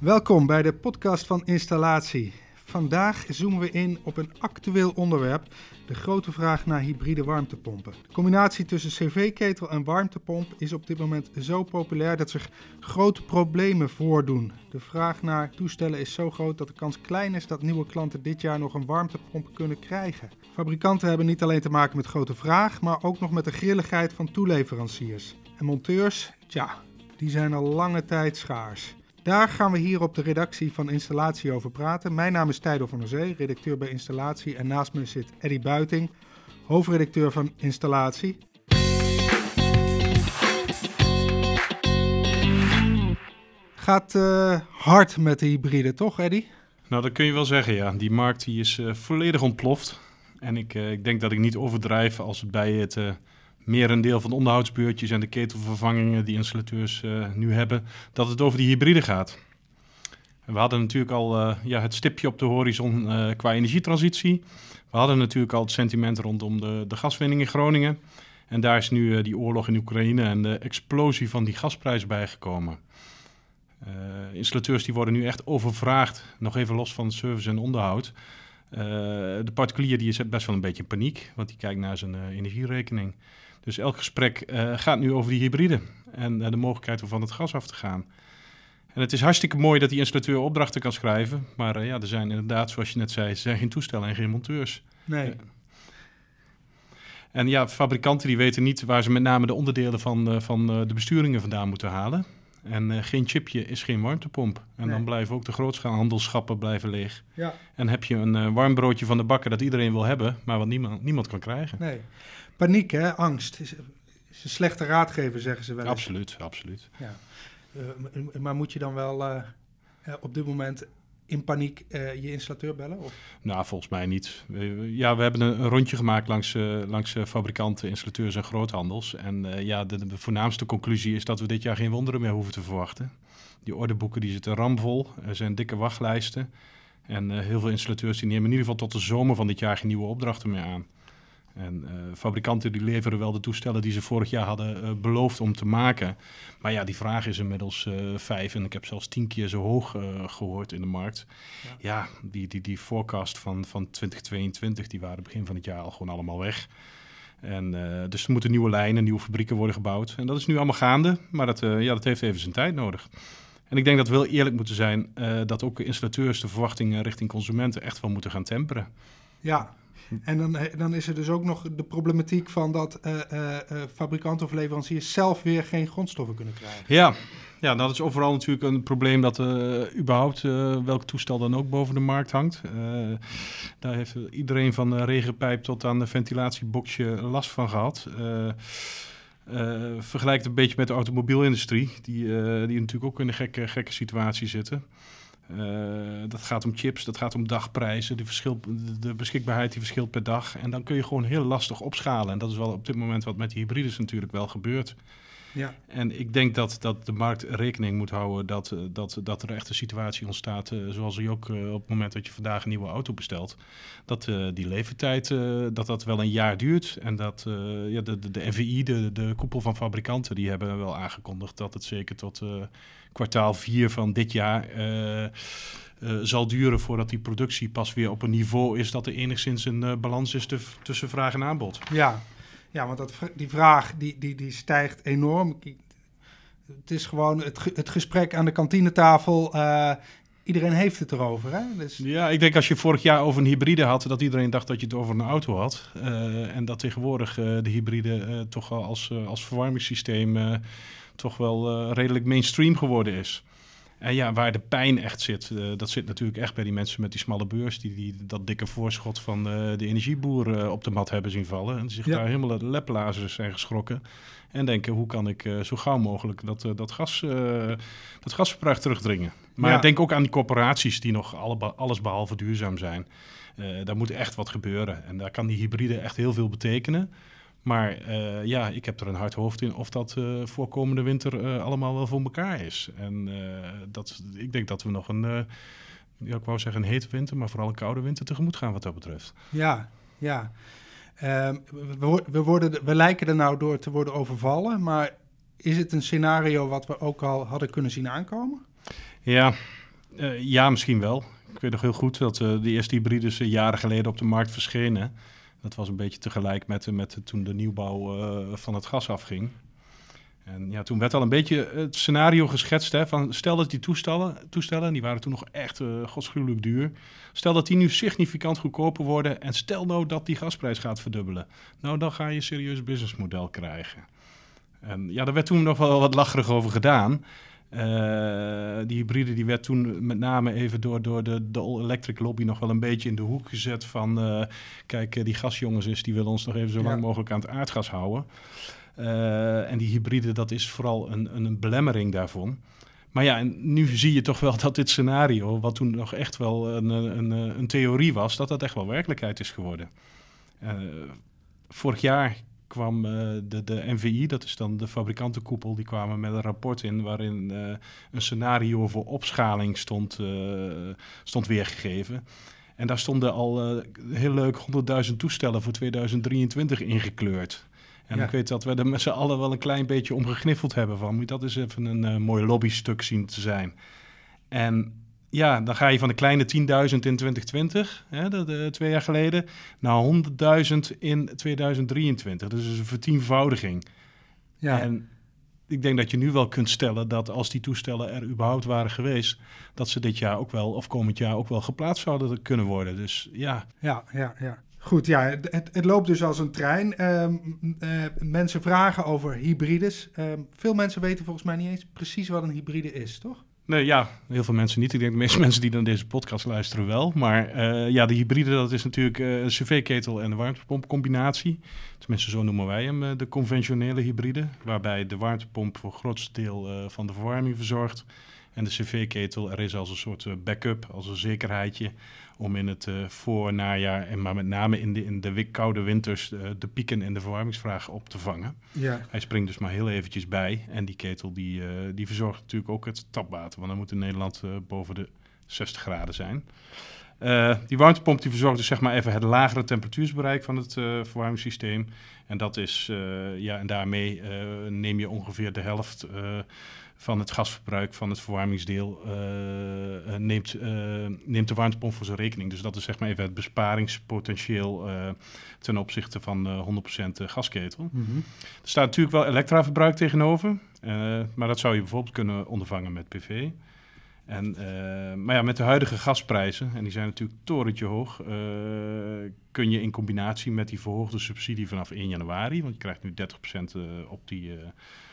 Welkom bij de podcast van Installatie. Vandaag zoomen we in op een actueel onderwerp, de grote vraag naar hybride warmtepompen. De combinatie tussen cv-ketel en warmtepomp is op dit moment zo populair dat zich grote problemen voordoen. De vraag naar toestellen is zo groot dat de kans klein is dat nieuwe klanten dit jaar nog een warmtepomp kunnen krijgen. Fabrikanten hebben niet alleen te maken met grote vraag, maar ook nog met de grilligheid van toeleveranciers. En monteurs, tja, die zijn al lange tijd schaars. Daar gaan we hier op de redactie van Installatie over praten. Mijn naam is Tijdo van der Zee, redacteur bij Installatie. En naast me zit Eddy Buiting, hoofdredacteur van Installatie. Gaat uh, hard met de hybride, toch Eddy? Nou, dat kun je wel zeggen, ja. Die markt die is uh, volledig ontploft. En ik, uh, ik denk dat ik niet overdrijf als het bij het meer een deel van de onderhoudsbeurtjes en de ketelvervangingen die installateurs uh, nu hebben, dat het over die hybride gaat. we hadden natuurlijk al uh, ja, het stipje op de horizon uh, qua energietransitie. We hadden natuurlijk al het sentiment rondom de, de gaswinning in Groningen. En daar is nu die oorlog in Oekraïne en de explosie van die gasprijs bijgekomen. installateurs die worden nu echt overvraagd, nog even los van service en onderhoud. de particulier die is best wel een beetje in paniek, want die kijkt naar zijn energierekening. Dus elk gesprek uh, gaat nu over die hybride en uh, de mogelijkheid om van het gas af te gaan. En het is hartstikke mooi dat die installateur opdrachten kan schrijven. Maar uh, ja, er zijn inderdaad, zoals je net zei, er zijn geen toestellen en geen monteurs. Nee. En ja, fabrikanten die weten niet waar ze met name de onderdelen van, van de besturingen vandaan moeten halen. En geen chipje is geen warmtepomp. En nee. dan blijven ook de grootschaalhandelschappen blijven leeg. Ja. En heb je een warm broodje van de bakker dat iedereen wil hebben, maar wat niemand, niemand kan krijgen. Nee paniek, hè? angst. Is, is een slechte raadgever, zeggen ze wel eens. Absoluut, absoluut. Ja. Uh, maar moet je dan wel uh, op dit moment in paniek uh, je installateur bellen? Of? Nou, volgens mij niet. Ja, we hebben een, rondje gemaakt langs, langs fabrikanten, installateurs en groothandels. En ja, de, de, voornaamste conclusie is dat we dit jaar geen wonderen meer hoeven te verwachten. Die orderboeken die zitten ramvol, er zijn dikke wachtlijsten. En heel veel installateurs die nemen in ieder geval tot de zomer van dit jaar geen nieuwe opdrachten meer aan. En uh, fabrikanten die leveren wel de toestellen die ze vorig jaar hadden uh, beloofd om te maken. Maar ja, die vraag is inmiddels uh, vijf en ik heb zelfs tien keer zo hoog gehoord in de markt. Ja, ja die, die, die forecast van, van 2022, die waren begin van het jaar al gewoon allemaal weg. En, dus er moeten nieuwe lijnen, nieuwe fabrieken worden gebouwd. En dat is nu allemaal gaande, maar dat, ja, dat heeft even zijn tijd nodig. En ik denk dat we wel eerlijk moeten zijn dat ook installateurs de verwachtingen richting consumenten echt wel moeten gaan temperen. Ja, en dan, eh, dan is er dus ook nog de problematiek van dat uh, uh, fabrikanten of leveranciers zelf weer geen grondstoffen kunnen krijgen. Ja, ja dat is overal natuurlijk een probleem dat uh, überhaupt welk toestel dan ook boven de markt hangt. daar heeft iedereen van de regenpijp tot aan de ventilatieboxje last van gehad. vergelijkt een beetje met de automobielindustrie, die, die natuurlijk ook in een gekke, gekke situatie zitten. Uh, dat gaat om chips, dat gaat om dagprijzen. De beschikbaarheid die verschilt per dag. En dan kun je gewoon heel lastig opschalen. En dat is wel op dit moment wat met die hybrides natuurlijk wel gebeurt. Ja. En ik denk dat, dat de markt rekening moet houden dat, dat, dat er echt een situatie ontstaat, uh, zoals je ook uh, op het moment dat je vandaag een nieuwe auto bestelt, dat die leeftijd dat dat wel een jaar duurt. En dat ja, de, de, de NVI, de, de koepel van fabrikanten, die hebben wel aangekondigd dat het zeker tot kwartaal 4 van dit jaar uh, uh, zal duren voordat die productie pas weer op een niveau is dat er enigszins een uh, balans is tussen vraag en aanbod. Ja, ja want dat, die vraag die, die, die stijgt enorm. Het is gewoon het, het gesprek aan de kantinetafel. iedereen heeft het erover. Hè? Dus... Ja, ik denk als je vorig jaar over een hybride had, dat iedereen dacht dat je het over een auto had. en dat tegenwoordig de hybride toch al als, als verwarmingssysteem toch wel redelijk mainstream geworden is. En ja, waar de pijn echt zit, uh, dat zit natuurlijk echt bij die mensen met die smalle beurs, die, die dat dikke voorschot van uh, de energieboeren op de mat hebben zien vallen. En zich daar helemaal de leplazers zijn geschrokken. En denken, hoe kan ik zo gauw mogelijk dat, dat, gas, dat gasverbruik terugdringen? Maar ja. denk ook aan die corporaties die nog alle, alles behalve duurzaam zijn. daar moet echt wat gebeuren. En daar kan die hybride echt heel veel betekenen. Maar uh, ja, ik heb er een hard hoofd in of dat uh, voor komende winter uh, allemaal wel voor elkaar is. En dat, ik denk dat we nog een, ja, ik wou zeggen een hete winter, maar vooral een koude winter tegemoet gaan wat dat betreft. Ja, ja. Ehm, we, we, worden, we lijken er nou door te worden overvallen, maar is het een scenario wat we ook al hadden kunnen zien aankomen? Ja, ja, misschien wel. Ik weet nog heel goed dat de eerste hybrides jaren geleden op de markt verschenen. Dat was een beetje tegelijk met, met toen de nieuwbouw van het gas afging. En ja, toen werd al een beetje het scenario geschetst. Hè, van stel dat die toestellen, toestellen, die waren toen nog echt uh, godsgruwelijk duur. Stel dat die nu significant goedkoper worden. En stel nou dat die gasprijs gaat verdubbelen. Nou, dan ga je een serieus businessmodel krijgen. En ja, daar werd toen nog wel wat lacherig over gedaan. Uh, die hybride die werd toen met name even door, door de, de electric lobby nog wel een beetje in de hoek gezet van... Uh, kijk, die gasjongens is, die willen ons nog even zo lang mogelijk aan het aardgas houden. Uh, en die hybride, dat is vooral een, een, belemmering daarvan. Maar ja, en nu zie je toch wel dat dit scenario, wat toen nog echt wel een, een, een theorie was, dat dat echt wel werkelijkheid is geworden. Uh, vorig jaar kwam uh, de, de NVI, dat is dan de fabrikantenkoepel, die kwamen met een rapport in waarin uh, een scenario voor opschaling stond, stond weergegeven. En daar stonden al heel leuk 100.000 toestellen voor 2023 ingekleurd. En ik weet dat we er met z'n allen wel een klein beetje om gegniffeld hebben van... moet dat eens even een uh, mooi lobbystuk zien te zijn. En ja, dan ga je van de kleine 10.000 in 2020, hè, de, twee jaar geleden... naar 100.000 in 2023. Dus is een vertienvoudiging. Ja. En ik denk dat je nu wel kunt stellen dat als die toestellen er überhaupt waren geweest, dat ze dit jaar ook wel, of komend jaar ook wel geplaatst zouden kunnen worden. Dus ja. Ja, ja, ja. Goed, ja, het, het, loopt dus als een trein. Ehm, eh, mensen vragen over hybrides. Ehm, veel mensen weten volgens mij niet eens precies wat een hybride is, toch? Nee, ja, heel veel mensen niet. Ik denk de meeste mensen die naar deze podcast luisteren wel. Maar uh, ja, de hybride, dat is natuurlijk uh, een cv-ketel en een warmtepompcombinatie. Tenminste, zo noemen wij hem, de conventionele hybride. Waarbij de warmtepomp voor grootste deel van de verwarming verzorgt. En de cv-ketel er is als een soort backup, als een zekerheidje om in het uh, voor, najaar en maar met name in de, in de koude winters uh, de pieken in de verwarmingsvraag op te vangen. Ja. Hij springt dus maar heel eventjes bij en die ketel die, uh, die verzorgt natuurlijk ook het tapwater, want dan moet in Nederland boven de 60 graden zijn. die warmtepomp die verzorgt dus zeg maar even het lagere temperatuursbereik van het verwarmingssysteem. En dat is, ja, en daarmee neem je ongeveer de helft van het gasverbruik van het verwarmingsdeel uh, neemt, uh, neemt de warmtepomp voor zijn rekening. Dus dat is zeg maar even het besparingspotentieel ten opzichte van 100% gasketel. Mm -hmm. Er staat natuurlijk wel elektraverbruik tegenover, maar dat zou je bijvoorbeeld kunnen ondervangen met PV. En, maar ja, met de huidige gasprijzen, en die zijn natuurlijk torentje hoog, kun je in combinatie met die verhoogde subsidie vanaf 1 januari, want je krijgt nu 30% op die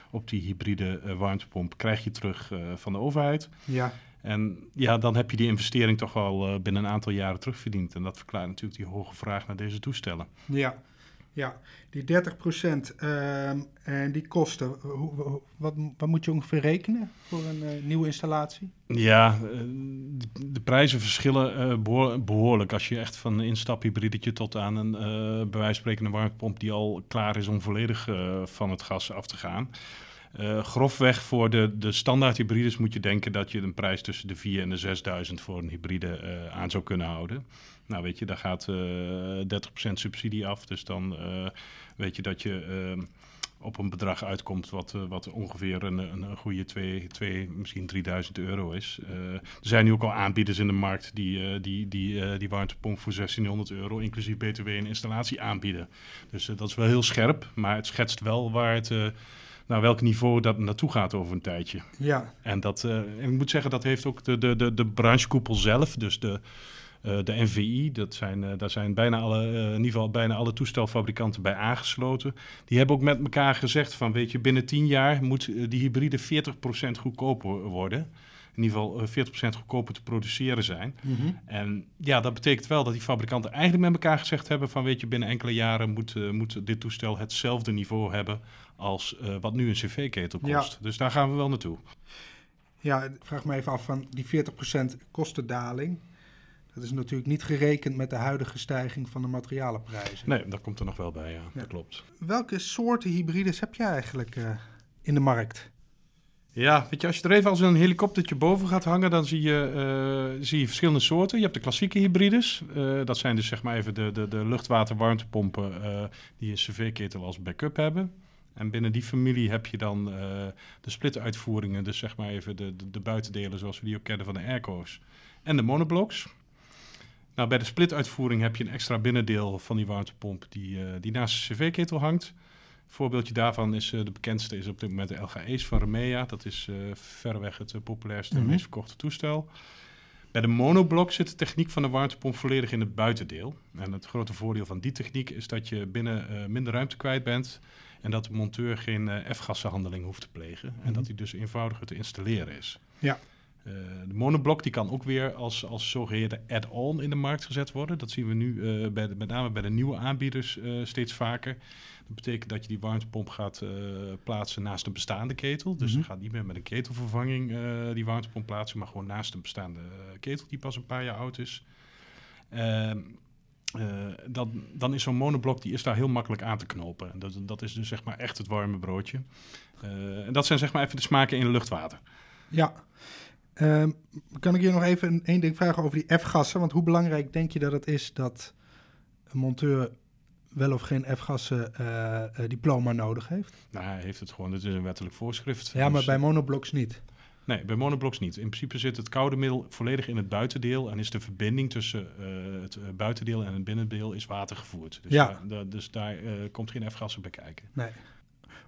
op die hybride uh, warmtepomp krijg je terug uh, van de overheid. Ja. En ja, dan heb je die investering toch al uh, binnen een aantal jaren terugverdiend. En dat verklaart natuurlijk die hoge vraag naar deze toestellen. Ja, ja, die 30 procent uh, en die kosten, hoe, wat, wat, moet je ongeveer rekenen voor een uh, nieuwe installatie? Ja, uh, de prijzen verschillen behoorlijk. Als je echt van een instaphybridetje tot aan een een warmtepomp die al klaar is om volledig van het gas af te gaan. grofweg voor de, de standaard hybrides moet je denken dat je een prijs tussen de 4 en de 6.000 voor een hybride aan zou kunnen houden. Nou, weet je, daar gaat uh, eh, 30% subsidie af. Dus dan uh, weet je dat je uh, op een bedrag uitkomt wat, wat ongeveer een, een, goede 2, 2, misschien 3000 euro is. er zijn nu ook al aanbieders in de markt die die, die, die warmtepomp voor 1600 euro, inclusief BTW en installatie, aanbieden. Dus dat is wel heel scherp, maar het schetst wel waar het naar welk niveau dat naartoe gaat over een tijdje. Ja. En, dat, en ik moet zeggen, dat heeft ook de, de, de, de branchekoepel zelf, dus de, de NVI, dat zijn, uh, daar zijn bijna alle, uh, in ieder geval bijna alle toestelfabrikanten bij aangesloten. Die hebben ook met elkaar gezegd van, weet je, binnen 10 jaar moet die hybride 40% goedkoper worden. In ieder geval 40% goedkoper te produceren zijn. Mm -hmm. En ja, dat betekent wel dat die fabrikanten eigenlijk met elkaar gezegd hebben van, weet je, binnen enkele jaren moet, moet dit toestel hetzelfde niveau hebben als wat nu een cv-ketel kost. Ja. Dus daar gaan we wel naartoe. Ja, ik vraag me even af van die 40% kostendaling. Dat is natuurlijk niet gerekend met de huidige stijging van de materialenprijzen. Nee, dat komt er nog wel bij, ja. Dat klopt. Welke soorten hybrides heb je eigenlijk uh, in de markt? Ja, weet je, als je er even als een helikoptertje boven gaat hangen, dan zie je, uh, zie je verschillende soorten. Je hebt de klassieke hybrides. Uh, dat zijn dus zeg maar even de, de, de luchtwater-warmtepompen die een cv-ketel als backup hebben. En binnen die familie heb je dan de split-uitvoeringen, dus zeg maar even de, de, de, buitendelen zoals we die ook kennen van de airco's. En de monoblocks. Nou, bij de split-uitvoering heb je een extra binnendeel van die warmtepomp die, die naast de cv-ketel hangt. Een voorbeeldje daarvan is de bekendste is op dit moment de LGE's van Remea. Dat is verreweg het populairste en mhm. meest verkochte toestel. Bij de monoblok zit de techniek van de warmtepomp volledig in het buitendeel. En het grote voordeel van die techniek is dat je binnen uh, minder ruimte kwijt bent. En dat de monteur geen uh, F-gassenhandeling hoeft te plegen. En dat mhm. hij dus eenvoudiger te installeren is. Ja. Uh, de monoblok die kan ook weer als, als zogeheten add-on in de markt gezet worden. Dat zien we nu bij de, met name bij de nieuwe aanbieders steeds vaker. Dat betekent dat je die warmtepomp gaat plaatsen naast een bestaande ketel. Dus mm je gaat niet meer met een ketelvervanging die warmtepomp plaatsen, maar gewoon naast een bestaande ketel die pas een paar jaar oud is. Ehm, dan, dan is zo'n monoblok die is daar heel makkelijk aan te knopen. En dat, dat is dus zeg maar echt het warme broodje. en dat zijn zeg maar even de smaken in luchtwater. Ja. Ehm, kan ik je nog even één ding vragen over die F-gassen? Want hoe belangrijk denk je dat het is dat een monteur wel of geen F-gassen uh, diploma nodig heeft? Nou, hij heeft het gewoon. Het is een wettelijk voorschrift. Ja, maar dus- bij monoblocks niet. Nee, bij monoblocks niet. In principe zit het koude middel volledig in het buitendeel en is de verbinding tussen uh, het buitendeel en het binnendeel is watergevoerd. Dus ja. daar, dus daar komt geen F-gassen bij kijken. Nee.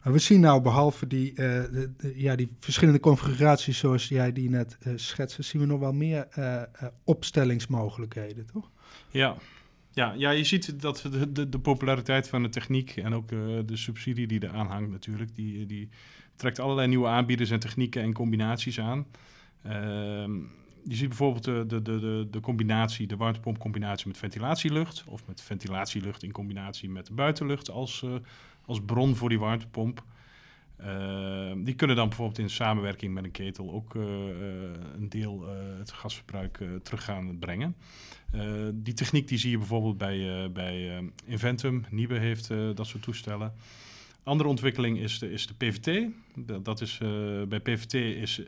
Maar we zien nou behalve die, de, ja, die verschillende configuraties zoals jij die net schetste, zien we nog wel meer opstellingsmogelijkheden, toch? Ja, ja, ja, je ziet dat de, de, de populariteit van de techniek en ook uh, de subsidie die eraan hangt natuurlijk, die, die trekt allerlei nieuwe aanbieders en technieken en combinaties aan. Uh, je ziet bijvoorbeeld de, de, de, de combinatie, de warmtepompcombinatie met ventilatielucht of met ventilatielucht in combinatie met de buitenlucht als, als bron voor die warmtepomp. Ehm, die kunnen dan bijvoorbeeld in samenwerking met een ketel ook uh, een deel het gasverbruik terug gaan brengen. Die techniek die zie je bijvoorbeeld bij, bij Inventum. Niebe heeft dat soort toestellen. Andere ontwikkeling is de, is de PVT. Dat is, bij PVT is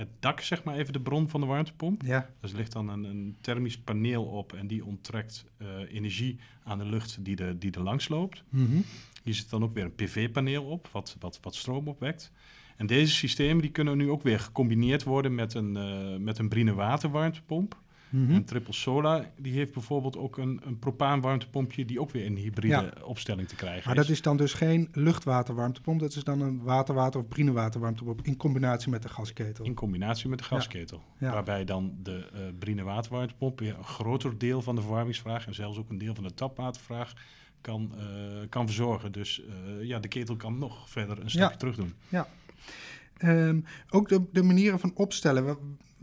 het dak zeg maar even de bron van de warmtepomp. Ja. Dus er ligt dan een, een thermisch paneel op en die onttrekt energie aan de lucht die, de, die er langs loopt. Mm -hmm. Hier zit dan ook weer een PV-paneel op, wat, wat, wat stroom opwekt. En deze systemen die kunnen nu ook weer gecombineerd worden met een, met een Brine waterwarmtepomp. Mm En Triple Solar die heeft bijvoorbeeld ook een, een propaanwarmtepompje die ook weer een hybride opstelling te krijgen Maar dat is dan dus geen luchtwaterwarmtepomp, dat is dan een waterwater- of brinewaterwarmtepomp in combinatie met de gasketel. In combinatie met de gasketel. Ja. Waarbij dan de uh, brine waterwarmtepomp weer een groter deel van de verwarmingsvraag en zelfs ook een deel van de tapwatervraag kan, uh, kan verzorgen. Dus uh, ja, de ketel kan nog verder een stapje terug doen. Ja. Um, ook de, manieren van opstellen. We,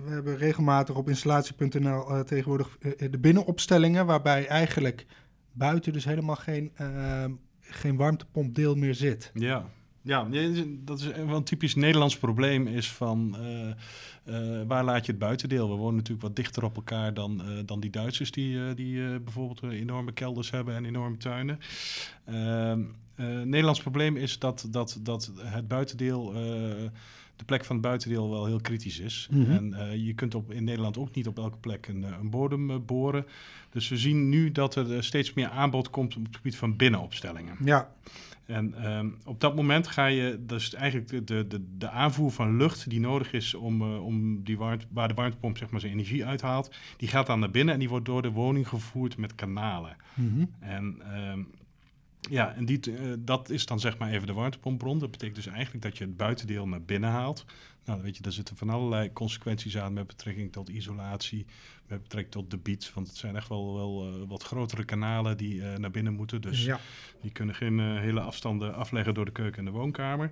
hebben regelmatig op installatie.nl uh, tegenwoordig uh, de binnenopstellingen, waarbij eigenlijk buiten dus helemaal geen, uh, geen warmtepompdeel meer zit. Ja. Ja, dat is een typisch Nederlands probleem is van waar laat je het buitendeel? We wonen natuurlijk wat dichter op elkaar dan, dan die Duitsers die, die bijvoorbeeld enorme kelders hebben en enorme tuinen. Ehm, Nederlands probleem is dat, dat, dat het buitendeel de plek van het buitendeel wel heel kritisch is. Mm -hmm. En uh, je kunt op, in Nederland ook niet op elke plek een, een bodem boren. Dus we zien nu dat er steeds meer aanbod komt op het gebied van binnenopstellingen. Ja. En um, op dat moment ga je, dus eigenlijk de, de, de aanvoer van lucht die nodig is om, uh, om die warmte, waar de warmtepomp zeg maar, zijn energie uithaalt, die gaat dan naar binnen en die wordt door de woning gevoerd met kanalen. Mm -hmm. En um, ja, en die, uh, dat is dan zeg maar even de warmtepompbron. Dat betekent dus eigenlijk dat je het buitendeel naar binnen haalt. Nou, weet je, daar zitten van allerlei consequenties aan met betrekking tot isolatie, met betrekking tot debiet. Want het zijn echt wel, wel uh, wat grotere kanalen die uh, naar binnen moeten. Dus ja. die kunnen geen hele afstanden afleggen door de keuken en de woonkamer.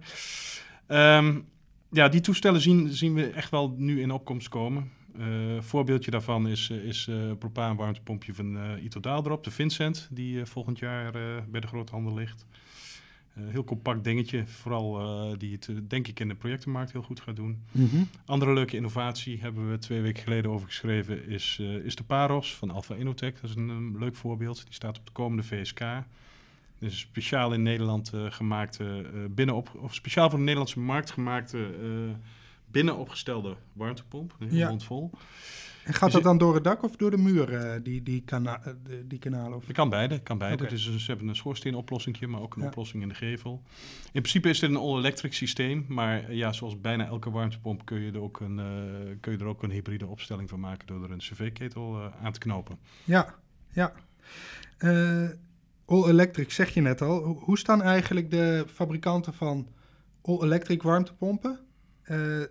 Um, ja, die toestellen zien, zien we echt wel nu in opkomst komen. Uh, voorbeeldje daarvan is, is uh, propaan warmtepompje van uh, Itodaaldrap, de Vincent, die volgend jaar bij de groothandel ligt. heel compact dingetje, vooral die het denk ik in de projectenmarkt heel goed gaat doen. Mm -hmm. Andere leuke innovatie hebben we twee weken geleden over geschreven, is, is de Paros van Alpha Inotech. Dat is een, een, leuk voorbeeld, die staat op de komende VSK. Dus een speciaal in Nederland gemaakte, binnenop, of speciaal voor de Nederlandse markt gemaakte binnen opgestelde warmtepomp, ja. mondvol. En gaat Dus dat dan door het dak of door de muur, eh, die, die, kana eh, die kanalen? Of... Het kan beide, kan beide. Oké. Dus ze hebben een schoorsteenoplossing, maar ook een Ja. oplossing in de gevel. In principe is dit een all-electric systeem, maar eh, ja, zoals bijna elke warmtepomp kun je er ook een, eh, kun je er ook een hybride opstelling van maken door er een cv-ketel eh, aan te knopen. Ja, ja. Eh, all electric zeg je net al. Hoe, staan eigenlijk de fabrikanten van all electric warmtepompen eh,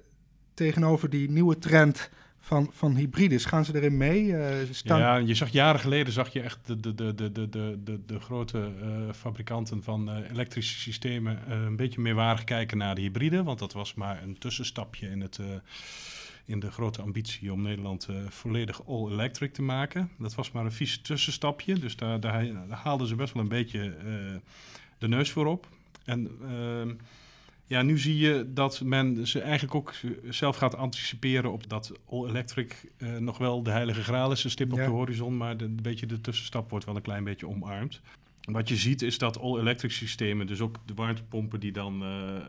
tegenover die nieuwe trend van, van hybrides? Gaan ze erin mee? Eh, staan... Ja, je zag jaren geleden zag je echt de, de, de, de, de, de, de, grote eh, fabrikanten van eh, elektrische systemen een beetje meewarig kijken naar de hybride. Want dat was maar een tussenstapje in, het, in de grote ambitie om Nederland volledig all-electric te maken. Dat was maar een vies tussenstapje. Dus daar, daar, daar haalden ze best wel een beetje de neus voor op. En ehm, ja, nu zie je dat men ze eigenlijk ook zelf gaat anticiperen op dat all-electric eh, nog wel de heilige graal is, een stip op Ja. de horizon, maar de, een beetje de tussenstap wordt wel een klein beetje omarmd. Wat je ziet is dat all-electric systemen, dus ook de warmtepompen die dan eh, eh,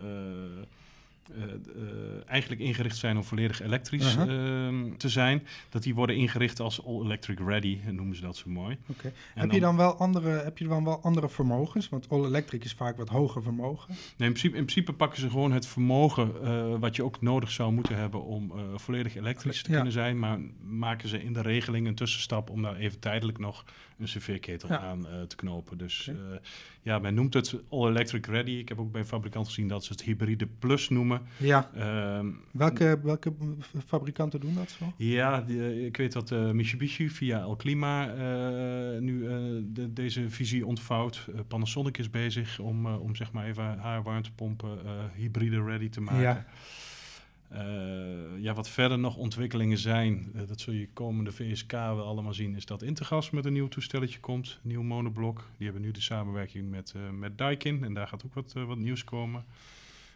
eigenlijk ingericht zijn om volledig elektrisch ehm, te zijn, dat die worden ingericht als all-electric ready, noemen ze dat zo mooi. Oké. Heb, je dan wel andere, heb je dan wel andere vermogens? Want all electric is vaak wat hoger vermogen. Nee, in, principe, in principe pakken ze gewoon het vermogen eh, wat je ook nodig zou moeten hebben om eh, volledig elektrisch te Ja. kunnen zijn. Maar maken ze in de regeling een tussenstap om daar even tijdelijk nog een cv-ketel Ja. aan eh, te knopen. Dus eh, ja, men noemt het all electric ready. Ik heb ook bij fabrikanten gezien dat ze het hybride plus noemen. Ja. Ehm, Welke, welke fabrikanten doen dat zo? ja, die, eh, ik weet dat eh, Mitsubishi via El Clima eh, nu de- deze visie ontvouwt. Panasonic is bezig om, om zeg maar even haar warmtepompen hybride ready te maken. Ja. Ja, wat verder nog ontwikkelingen zijn, dat zul je komende VSK wel allemaal zien, is dat Intergas met een nieuw toestelletje komt, een nieuw monoblok. Die hebben nu de samenwerking met, eh met Daikin en daar gaat ook wat, wat nieuws komen.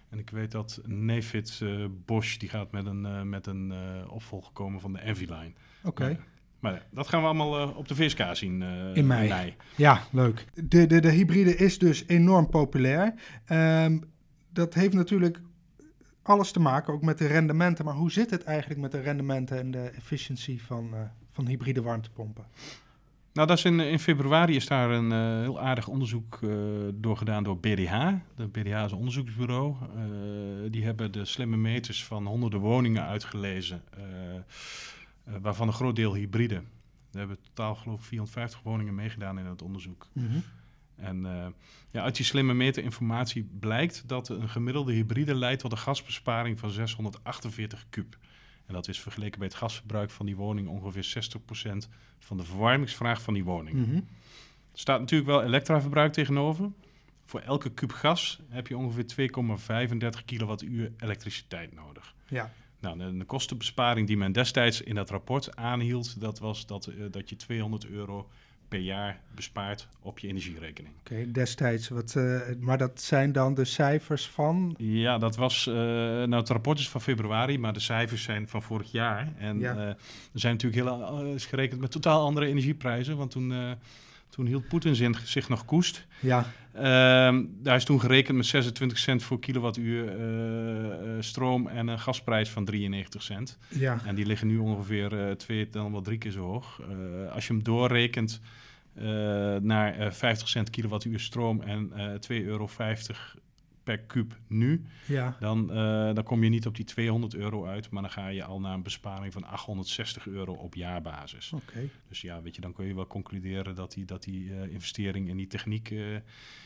En ik weet dat Nefit eh, Bosch, die gaat met een, eh, met een eh, opvolger komen van de Envy-line. Oké. Maar, dat gaan we allemaal op de VSK zien In mei. Ja, leuk. De, de, de hybride is dus enorm populair. Ehm, dat heeft natuurlijk alles te maken ook met de rendementen. Maar hoe zit het eigenlijk met de rendementen en de efficiëntie van, van hybride warmtepompen? Nou, dat is in, in februari is daar een eh, heel aardig onderzoek eh doorgedaan door BDH. De BDH is een onderzoeksbureau. Eh, die hebben de slimme meters van honderden woningen uitgelezen, waarvan een groot deel hybride. We hebben totaal geloof ik 450 woningen meegedaan in het onderzoek. En eh, ja, uit die slimme meterinformatie blijkt dat een gemiddelde hybride leidt tot een gasbesparing van 648 kub. En dat is vergeleken bij het gasverbruik van die woning ongeveer 60% van de verwarmingsvraag van die woning. Mhm. Er staat natuurlijk wel elektraverbruik tegenover. Voor elke kub gas heb je ongeveer 2,35 kilowattuur elektriciteit nodig. Ja, Nou, de, de kostenbesparing die men destijds in dat rapport aanhield, dat was dat, eh, dat je 200 euro per jaar bespaart op je energierekening. oké, destijds. Wat, eh, maar dat zijn dan de cijfers van... Ja, dat was. eh, nou, het rapport is van februari, maar de cijfers zijn van vorig jaar. En Ja. eh, er zijn natuurlijk heel is gerekend met totaal andere energieprijzen. Want toen, toen hield Poetin zich, nog koest. Ja, Ehm, daar is toen gerekend met 26 cent voor kilowattuur eh, eh, stroom en een gasprijs van 93 cent. ja, En die liggen nu ongeveer eh, twee, dan wel drie keer zo hoog. Als je hem doorrekent naar eh, 50 cent kilowattuur stroom en eh 2,50 euro per kuub nu, ja. dan, eh, dan kom je niet op die 200 euro uit, maar dan ga je al naar een besparing van 860 euro op jaarbasis. Oké. Dus ja, weet je, dan kun je wel concluderen dat die, dat die eh, investering in die techniek, eh,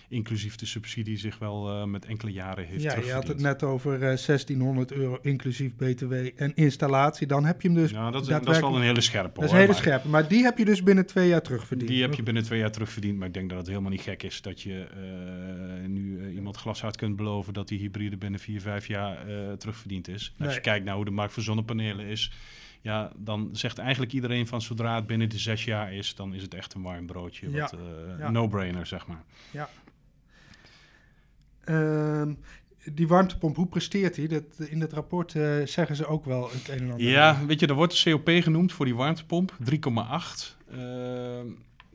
inclusief de subsidie, zich wel eh, met enkele jaren heeft Ja, je had het net over eh, 1600 euro inclusief btw en installatie. Dan heb je hem dus Ja, dat, is- dat is wel een hele scherpe. Dat is een hele maar- scherpe. Maar die heb je dus binnen twee jaar terugverdiend. Die heb je binnen twee jaar terugverdiend. Maar ik denk dat het helemaal niet gek is dat je eh, nu eh, iemand glashard kunt beloven dat die hybride binnen vier, vijf jaar eh, terugverdiend is. Als je kijkt naar hoe de markt voor zonnepanelen is, ja, dan zegt eigenlijk iedereen van zodra het binnen de zes jaar is, dan is het echt een warm broodje. Ja. Wat, eh, Ja. No-brainer, zeg maar. Ehm, die warmtepomp, hoe presteert die? Dat, in het rapport eh, zeggen ze ook wel het een en ander. Ja, weet je, er wordt de COP genoemd voor die warmtepomp, 3,8. Ehm,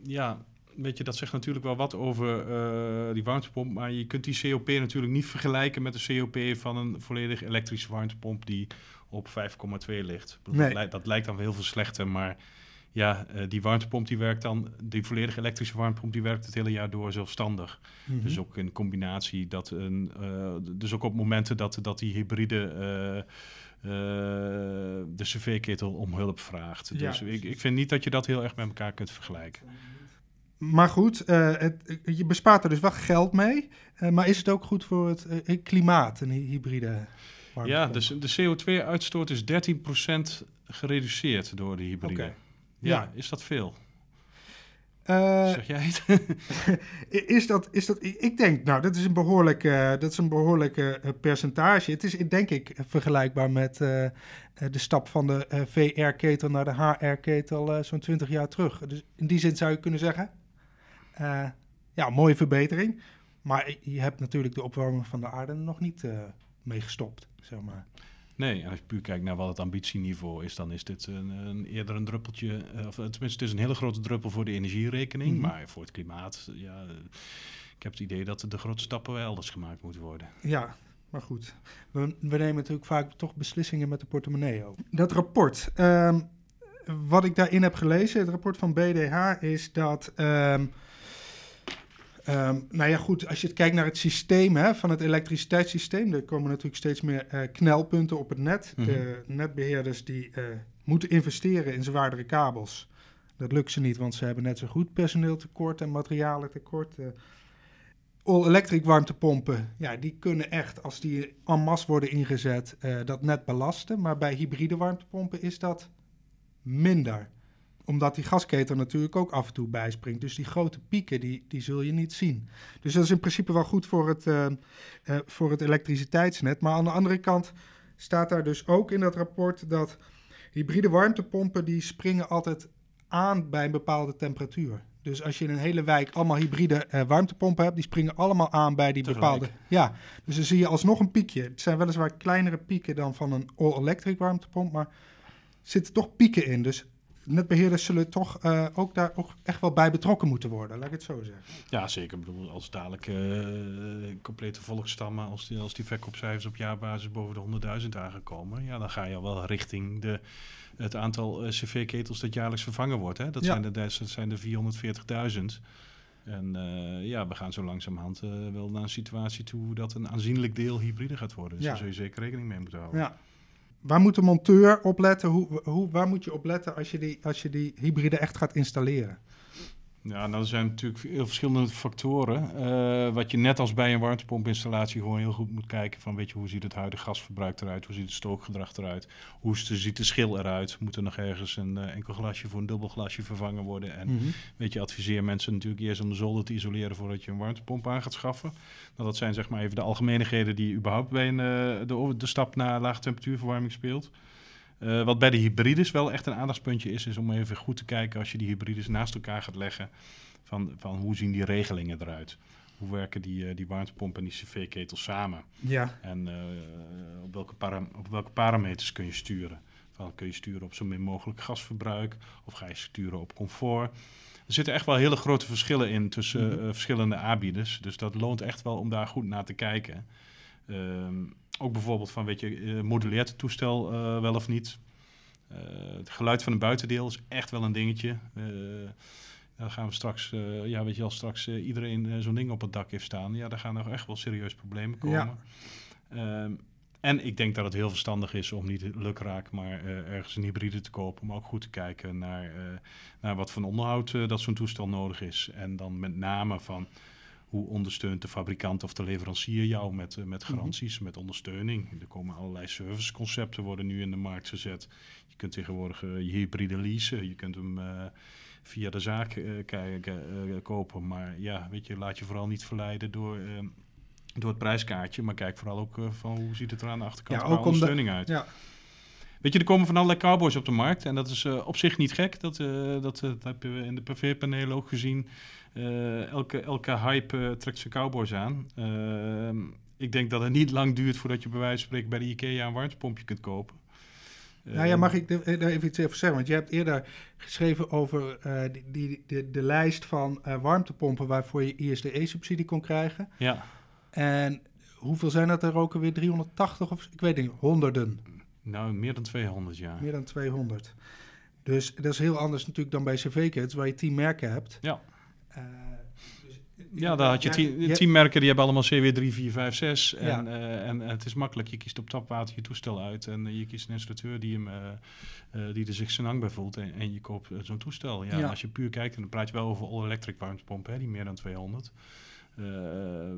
ja, weet je, dat zegt natuurlijk wel wat over uh, die warmtepomp. Maar je kunt die COP natuurlijk niet vergelijken met de COP van een volledig elektrische warmtepomp die op 5,2 ligt. Nee. Dat, lijkt, dat, lijkt dan wel heel veel slechter, maar ja, uh, die warmtepomp die werkt dan, die volledig elektrische warmtepomp die werkt het hele jaar door zelfstandig. Mm -hmm. Dus ook in combinatie dat een, uh, dus ook op momenten dat, dat die hybride uh, de cv-ketel om hulp vraagt. Dus ik, ik vind niet dat je dat heel erg met elkaar kunt vergelijken. Maar goed, het, je bespaart er dus wel geld mee. maar is het ook goed voor het klimaat, een hybride? Ja, dus de CO2-uitstoot is 13% gereduceerd door de hybride. Okay. Ja, ja, is dat veel? Uh, zeg jij het? is dat, is dat, ik denk, nou, dat is een behoorlijk, uh, dat is een behoorlijke uh, percentage. Het is, denk ik, vergelijkbaar met de stap van de VR-ketel naar de HR-ketel zo'n 20 jaar terug. Dus in die zin zou je kunnen zeggen, ja, mooie verbetering. Maar je hebt natuurlijk de opwarming van de aarde nog niet mee gestopt, zeg maar. Nee, als je puur kijkt naar wat het ambitieniveau is, dan is dit een, een eerder een druppeltje. Eh, of tenminste, het is een hele grote druppel voor de energierekening. Mm Maar voor het klimaat, ja, ik heb het idee dat de grote stappen wel elders gemaakt moeten worden. Ja, maar goed. We, we nemen natuurlijk vaak toch beslissingen met de portemonnee ook. Dat rapport. Um, wat ik daarin heb gelezen, het rapport van BDH, is dat. Um, Um, nou ja, goed, als je het kijkt naar het systeem hè, van het elektriciteitssysteem, er komen natuurlijk steeds meer uh, knelpunten op het net. Mm -hmm. De netbeheerders die uh, moeten investeren in zwaardere kabels. Dat lukt ze niet, want ze hebben net zo goed personeeltekort en materialentekort. Uh, All-electric warmtepompen, ja, die kunnen echt, als die en masse worden ingezet, dat net belasten. Maar bij hybride warmtepompen is dat minder omdat die gasketel natuurlijk ook af en toe bijspringt. Dus die grote pieken, die, die zul je niet zien. Dus dat is in principe wel goed voor het, uh, uh, voor het elektriciteitsnet. Maar aan de andere kant staat daar dus ook in dat rapport dat hybride warmtepompen die springen altijd aan bij een bepaalde temperatuur. Dus als je in een hele wijk allemaal hybride uh, warmtepompen hebt, die springen allemaal aan bij die Tegelijk. bepaalde. Ja, dus dan zie je alsnog een piekje. Het zijn weliswaar kleinere pieken dan van een all-electric warmtepomp, maar zitten toch pieken in. Dus netbeheerders zullen toch uh, ook daar ook echt wel bij betrokken moeten worden, laat ik het zo zeggen. Ja, zeker. Ik bedoel, als dadelijk uh, complete volksstammen, als die, als die verkoopcijfers op jaarbasis boven de 100.000 aangekomen, ja, dan ga je al wel richting de, het aantal uh, cv-ketels dat jaarlijks vervangen wordt. Hè? Dat, ja. zijn de, dat zijn de 440.000. En uh, ja, we gaan zo langzamerhand uh, wel naar een situatie toe dat een aanzienlijk deel hybride gaat worden. Dus ja. daar zul je zeker rekening mee moeten houden. Ja waar moet de monteur op letten? Hoe, hoe, waar moet je op letten als je, die, als je die hybride echt gaat installeren? Ja, nou, er zijn natuurlijk heel verschillende factoren. Uh, wat je net als bij een warmtepompinstallatie gewoon heel goed moet kijken van, weet je, hoe ziet het huidige gasverbruik eruit? Hoe ziet het stookgedrag eruit? Hoe ziet de schil eruit? Moet er nog ergens een uh, enkel glasje voor een dubbel glasje vervangen worden? En mm -hmm. weet je, adviseer mensen natuurlijk eerst om de zolder te isoleren voordat je een warmtepomp aan gaat schaffen. Nou, dat zijn zeg maar even de algemeenigheden die überhaupt bij een, uh, de, de stap naar lage temperatuurverwarming speelt. Uh, wat bij de hybrides wel echt een aandachtspuntje is, is om even goed te kijken als je die hybrides naast elkaar gaat leggen. Van, van hoe zien die regelingen eruit? Hoe werken die, uh, die warmtepomp en die cv-ketels samen? Ja. En uh, op, welke op welke parameters kun je sturen? Van, kun je sturen op zo min mogelijk gasverbruik? Of ga je sturen op comfort? Er zitten echt wel hele grote verschillen in tussen -hmm. verschillende aanbieders. Dus dat loont echt wel om daar goed naar te kijken. Um, ook bijvoorbeeld van, weet je, uh, moduleert het toestel uh, wel of niet? Uh, het geluid van een buitendeel is echt wel een dingetje. dan gaan we straks, ja, weet je, als straks iedereen zo'n ding op het dak heeft staan, ja, dan gaan er echt wel serieus problemen komen. Ja. Um, en ik denk dat het heel verstandig is om niet lukraak, maar ergens een hybride te kopen. Maar ook goed te kijken naar, naar wat voor onderhoud dat zo'n toestel nodig is. En dan met name van hoe ondersteunt de fabrikant of de leverancier jou met, uh, met garanties, mm -hmm. met ondersteuning. Er komen allerlei serviceconcepten worden nu in de markt gezet. Je kunt tegenwoordig uh, je hybride leasen, je kunt hem via de zaak kijken, kopen. Maar ja, weet je, laat je vooral niet verleiden door, door het prijskaartje. Maar kijk vooral ook van hoe ziet het er aan de achterkant ja, ondersteuning de, uit. Ja. Weet je, er komen van allerlei cowboys op de markt. En dat is op zich niet gek. Dat, dat, dat hebben we in de PV-panelen ook gezien. Elke, elke hype trekt zijn cowboys aan. ik denk dat het niet lang duurt voordat je bij wijze van spreken bij de IKEA een warmtepompje kunt kopen. nou ja, mag ik daar even iets over zeggen? Want je hebt eerder geschreven over die, die, de, de lijst van warmtepompen waarvoor je ISDE-subsidie kon krijgen. Ja. En hoeveel zijn dat er ook alweer? 380 of ik weet niet, honderden? Nou, meer dan 200, ja. Meer dan 200. Dus dat is heel anders natuurlijk dan bij CV-kits, waar je tien merken hebt. Ja. Dus, ja, daar had je tien, tien, merken, die hebben allemaal CW 3, 4, 5, 6. En, ja. uh, en het is makkelijk. Je kiest op tapwater je toestel uit en je kiest een installateur die, hem, die er zich zijn bij voelt en, en je koopt zo'n toestel. Ja, ja. Als je puur kijkt, en dan praat je wel over all-electric warmtepompen, die meer dan 200. Uh,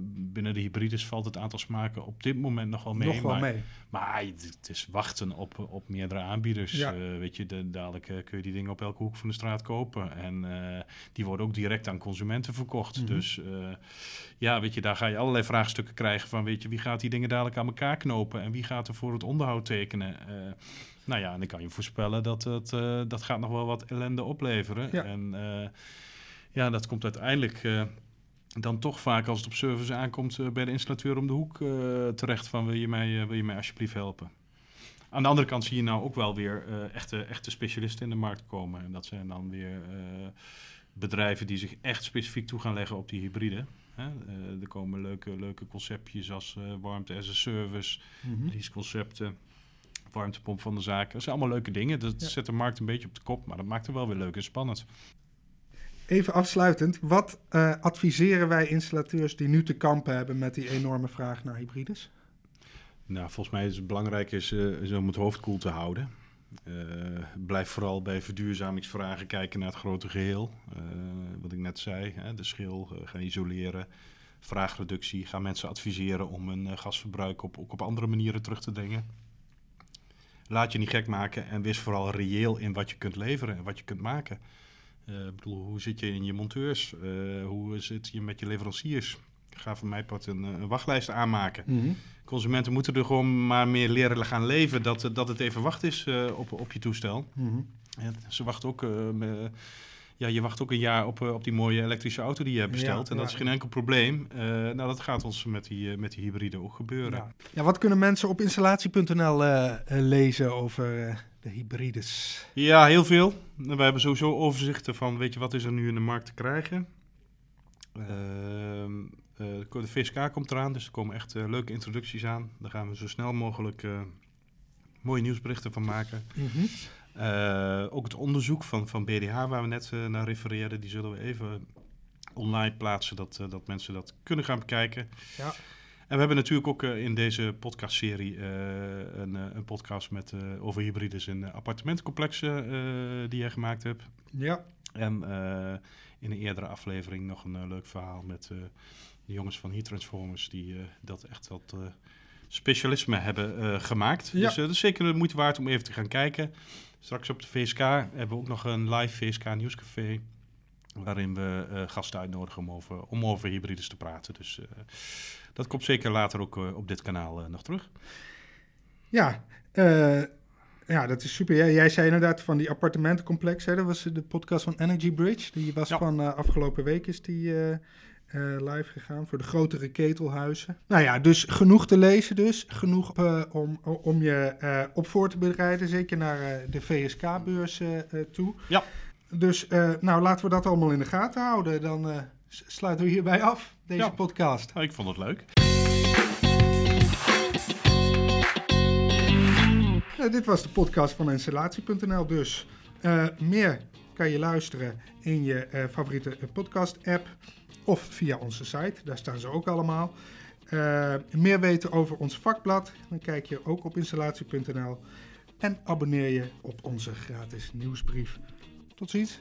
binnen de hybrides valt het aantal smaken op dit moment nog wel mee. Nog wel maar, mee. Maar het is wachten op, op meerdere aanbieders. Ja. Uh, weet je, de, dadelijk uh, kun je die dingen op elke hoek van de straat kopen. En die worden ook direct aan consumenten verkocht. Mm -hmm. Dus ja, weet je, daar ga je allerlei vraagstukken krijgen van, weet je, wie gaat die dingen dadelijk aan elkaar knopen en wie gaat er voor het onderhoud tekenen? nou ja, en dan kan je voorspellen dat het, dat gaat nog wel wat ellende opleveren. Ja. En ja, dat komt uiteindelijk dan toch vaak als het op service aankomt uh, bij de installateur om de hoek uh, terecht van wil je, mij, uh, wil je mij alsjeblieft helpen. Aan de andere kant zie je nou ook wel weer echte, echte specialisten in de markt komen. En dat zijn dan weer bedrijven die zich echt specifiek toe gaan leggen op die hybride. Hè? er komen leuke, leuke conceptjes als warmte as a service, mm -hmm. leaseconcepten, warmtepomp van de zaken. Dat zijn allemaal leuke dingen. Dat ja. zet de markt een beetje op de kop, maar dat maakt het wel weer leuk en spannend. Even afsluitend, wat uh, adviseren wij installateurs die nu te kampen hebben met die enorme vraag naar hybrides? Nou, volgens mij is het belangrijk is, is om het hoofd koel te houden. Uh, blijf vooral bij verduurzamingsvragen kijken naar het grote geheel. wat ik net zei, hè, de schil gaan isoleren, vraagreductie. Ga mensen adviseren om hun gasverbruik op, ook op andere manieren terug te dringen. Laat je niet gek maken en wees vooral reëel in wat je kunt leveren en wat je kunt maken. Uh, bedoel, hoe zit je in je monteurs? Uh, hoe zit je met je leveranciers? Ga van mij part een, een wachtlijst aanmaken. Mm -hmm. Consumenten moeten er gewoon maar meer leren gaan leven dat, dat het even wacht is uh, op, op je toestel. Mm -hmm. ja, ze wachten ook, me, ja, je wacht ook een jaar op, op die mooie elektrische auto die je hebt besteld. Ja, en dat ja. is geen enkel probleem. nou, dat gaat ons met die, met die hybride ook gebeuren. Ja. ja wat kunnen mensen op installatie.nl lezen over de hybrides? Ja, heel veel. We hebben sowieso overzichten van, weet je, wat is er nu in de markt te krijgen. Uh, uh, de VSK komt eraan, dus er komen echt uh, leuke introducties aan. Daar gaan we zo snel mogelijk mooie nieuwsberichten van maken. Mm -hmm. ook het onderzoek van, van BDH, waar we net naar refereerden, die zullen we even online plaatsen, dat, dat mensen dat kunnen gaan bekijken. Ja. En we hebben natuurlijk ook uh, in deze podcastserie uh, een, uh, een, podcast met, over hybrides in appartementcomplexen die jij gemaakt hebt. Ja. En in een eerdere aflevering nog een leuk verhaal met de jongens van Heat Transformers die dat echt wat specialisme hebben gemaakt. Ja. Dus dat is zeker de moeite waard om even te gaan kijken. Straks op de VSK hebben we ook nog een live VSK nieuwscafé waarin we uh, gasten uitnodigen om over, om over hybrides te praten. Dus dat komt zeker later ook uh, op dit kanaal nog terug. Ja, ja, dat is super. Jij, jij zei inderdaad van die appartementencomplex. Hè? Dat was de podcast van Energy Bridge. Die was ja. van afgelopen week is die live gegaan voor de grotere ketelhuizen. Nou ja, dus genoeg te lezen dus. Genoeg om, om je op voor te bereiden. Zeker naar de VSK-beurs toe. Ja. Dus nou, laten we dat allemaal in de gaten houden. Dan sluiten we hierbij af, deze ja. podcast. Ja, ik vond het leuk. Uh, dit was de podcast van installatie.nl dus. meer kan je luisteren in je favoriete podcast-app of via onze site. Daar staan ze ook allemaal. meer weten over ons vakblad, dan kijk je ook op installatie.nl. En abonneer je op onze gratis nieuwsbrief. Tot ziens.